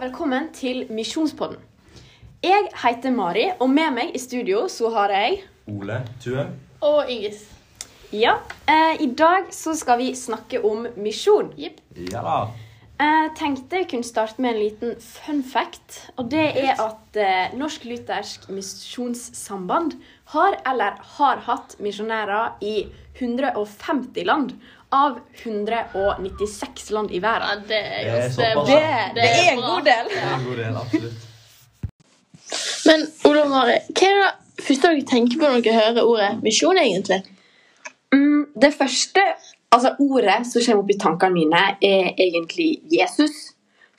velkommen til Misjonspodden. Jeg heter Mari, og med meg i studio så har jeg Ole Tue. Og Ingis. Ja, eh, i dag så skal vi snakke om misjon. Jepp. Ja da. Jeg tenkte jeg kunne starte med en liten fun fact. Og det er at eh, Norsk Luthersk Misjonssamband har eller har hatt misjonærer i 150 land av 196 land i Ja, verden. det er Det er ganske såpass. bra. Det, det er en god del. Det er en god del, absolutt. Men og Mari, hva er det første dere tenker på når dere hører ordet misjon, egentlig? Mm, det første altså ordet som kommer opp i tankene mine, er egentlig Jesus.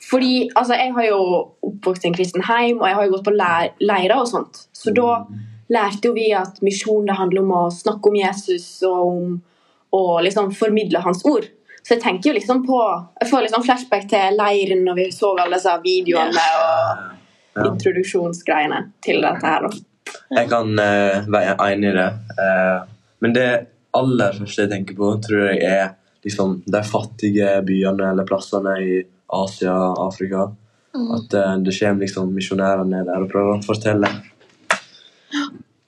Fordi altså, jeg har jo oppvokst i en kristen heim, og jeg har jo gått på leir, leirer og sånt. Så da lærte jo vi at misjon det handler om å snakke om Jesus og om å liksom formidle hans ord. Så jeg tenker jo liksom på Jeg får liksom flashback til leiren når vi så alle disse videoene og introduksjonsgreiene til dette her. Jeg kan uh, være enig i det. Uh, men det aller første jeg tenker på, tror jeg er liksom de fattige byene eller plassene i Asia og Afrika. At uh, det kommer liksom misjonærer ned der og prøver å fortelle.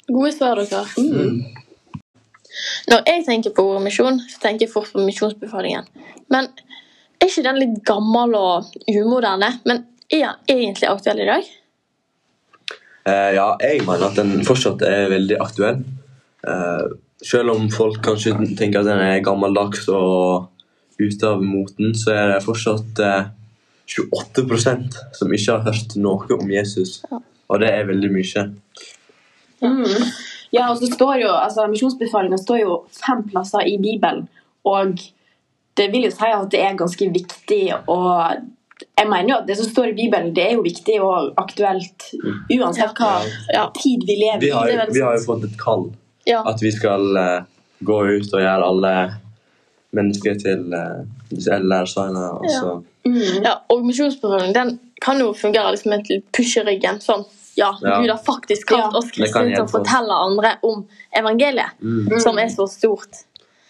Gode svar, dere. Når jeg tenker på ordet misjon, så tenker jeg fort på misjonsbefalingen. Men er ikke den litt gammel og umoderne? Men er den egentlig aktuell i dag? Eh, ja, jeg mener at den fortsatt er veldig aktuell. Eh, selv om folk kanskje tenker at den er gammeldags og ute av moten, så er det fortsatt eh, 28% som ikke har hørt noe om Jesus. Og det er veldig mye. Mm. Ja, og så står jo, altså Misjonsbefalinga står jo fem plasser i Bibelen, og det vil jo si at det er ganske viktig og jeg mener jo at Det som står i Bibelen, det er jo viktig og aktuelt uansett hva Ja. tid vi lever Vi i. har, Det er vi har jo fått et kall. Ja. At vi skal uh, gå ut og gjøre alle mennesker til uh, lærersveinere. Og Ja. så Mm. ja. Og misjonsbefalingen den kan jo fungere liksom et pusheryggen. push. Sånn, ja, Ja. Gud har faktisk kalt oss kristne til å fortelle andre om evangeliet, mm. som er så stort.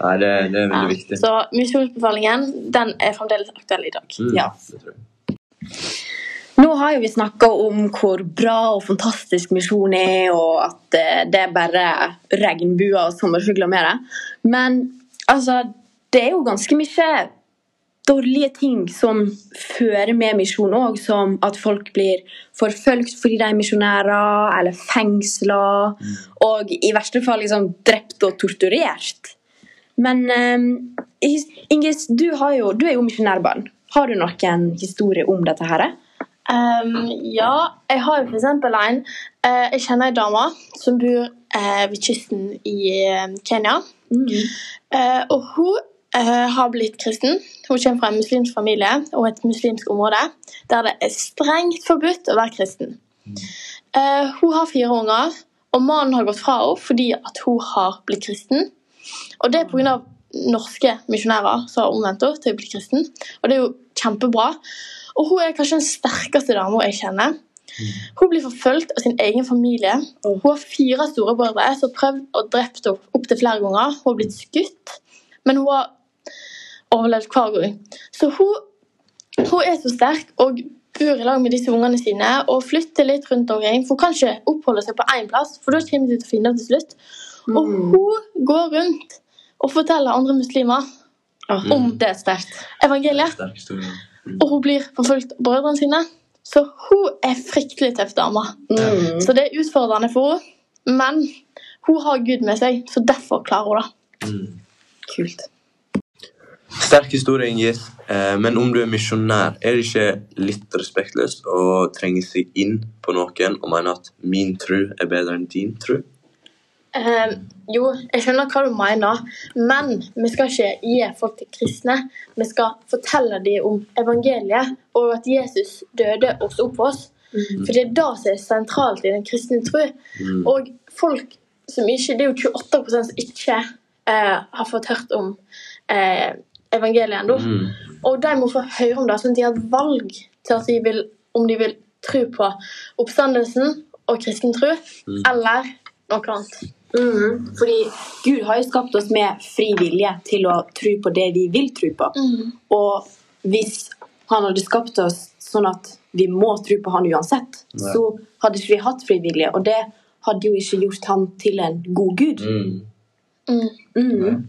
Nei, det, det er veldig Ja. viktig. Så misjonsbefalingen den er fremdeles aktuell i dag. Mm, Ja. det tror jeg. Nå har jo vi snakka om hvor bra og fantastisk misjon er, og at eh, det er bare regnbuer og sommerfugler med det. Men altså, det er jo ganske mye dårlige ting som fører med misjon òg, som at folk blir forfulgt fordi de er misjonærer, eller fengsla, og i verste fall liksom drept og torturert. Men eh, Ingis, du, jo, du er jo misjonærbarn. Har du noen historie om dette her? Um, ja, jeg har jo eksempel en eh, Jeg kjenner ei dame som bor eh, ved kysten i eh, Kenya. Eh, og hun har blitt kristen. Hun kommer fra en muslimsk familie og et muslimsk område der det er strengt forbudt å være kristen. Eh, hun har fire unger, og mannen har gått fra henne fordi at hun har blitt kristen. Og det er pga. norske misjonærer som har omvendt henne til å bli kristen. Og det er jo kjempebra. Og hun er kanskje den sterkeste dama jeg kjenner. Hun blir forfulgt av sin egen familie. Hun har fire storebrødre som har prøvd å drept henne opptil flere ganger. Hun har blitt skutt, men hun har overlevd hver gang. Så hun, hun er så sterk og bor i lag med disse ungene sine og flytter litt rundt omkring. For hun kan ikke oppholde seg på én plass, for da kommer de til å finne henne til slutt. Og hun går rundt og forteller andre muslimer Om det er sterkt. evangeliet. Sterk mm. Og hun blir forfulgt av brødrene sine. Så hun er fryktelig tøff dame. Mm. Så det er utfordrende for henne. Men hun har Gud med seg, så derfor klarer hun det. Mm. Kult. Sterk historie, Ingrid. Eh, men om du er misjonær, er det ikke litt respektløst å trenge seg inn på noen og mene at min tro er bedre enn din tro? Eh, jo, jeg skjønner hva du mener, men vi skal ikke gi folk til kristne. Vi skal fortelle dem om evangeliet og at Jesus døde og sto opp for oss. For det er det som er sentralt i den kristne tro. Mm. Og folk som ikke Det er jo 28 som ikke eh, har fått hørt om eh, evangeliet ennå. Mm. Og de må få høre om det, sånn at de har et valg til at de vil, om de vil tro på oppstandelsen og kristen tro, Mm. eller noe annet. Mm. Fordi Gud har jo skapt oss med fri vilje til å tro på det vi vil tro på. Og hvis han hadde skapt oss sånn at vi må tro på han uansett, Nei. så hadde ikke vi hatt frivillige. Og det hadde jo ikke gjort han til en god gud. Mm. Mm. Mm.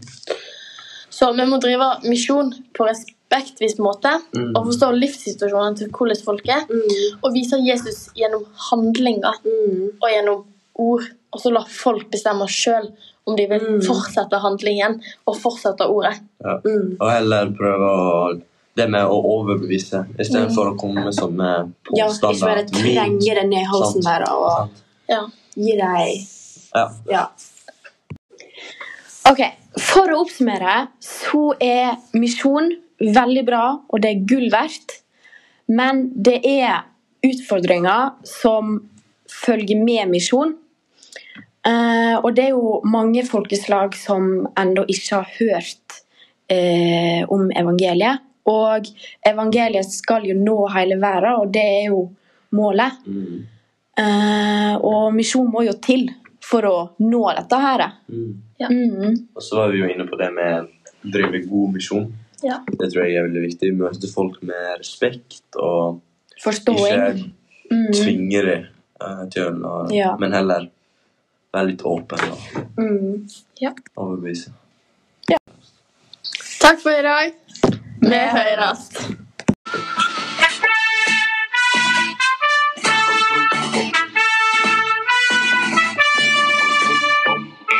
Så vi må drive misjon på respektvis måte Mm. og forstå livssituasjonen til hvordan folk er. Mm. Og vise Jesus gjennom handlinger Mm. og gjennom ord. Og så la folk bestemme sjøl om de vil Mm. fortsette handlingen og fortsette ordet. Ja. Mm. Og heller prøve å det med å overbevise istedenfor å komme med sånne Ja, ikke bare påstander. trenge det ned i halsen der og Sant. Ja. gi deg Ja. Ja. Ok, For å oppsummere så er misjon veldig bra, og det er gull verdt. Men det er utfordringer som følger med misjon. Eh, og det er jo mange folkeslag som ennå ikke har hørt eh, om evangeliet. Og evangeliet skal jo nå hele verden, og det er jo målet. Mm. Eh, og misjon må jo til for å nå dette her. Mm. Ja. Mm. Og så var vi jo inne på det med å drive god misjon. Ja. Det tror jeg er veldig viktig. Møte folk med respekt og Forståing. ikke Mm. tvinge dem eh, til å gjøre noe, Ja. men heller være litt åpen og Mm. overbevise. Takk for i dag. Vi høres.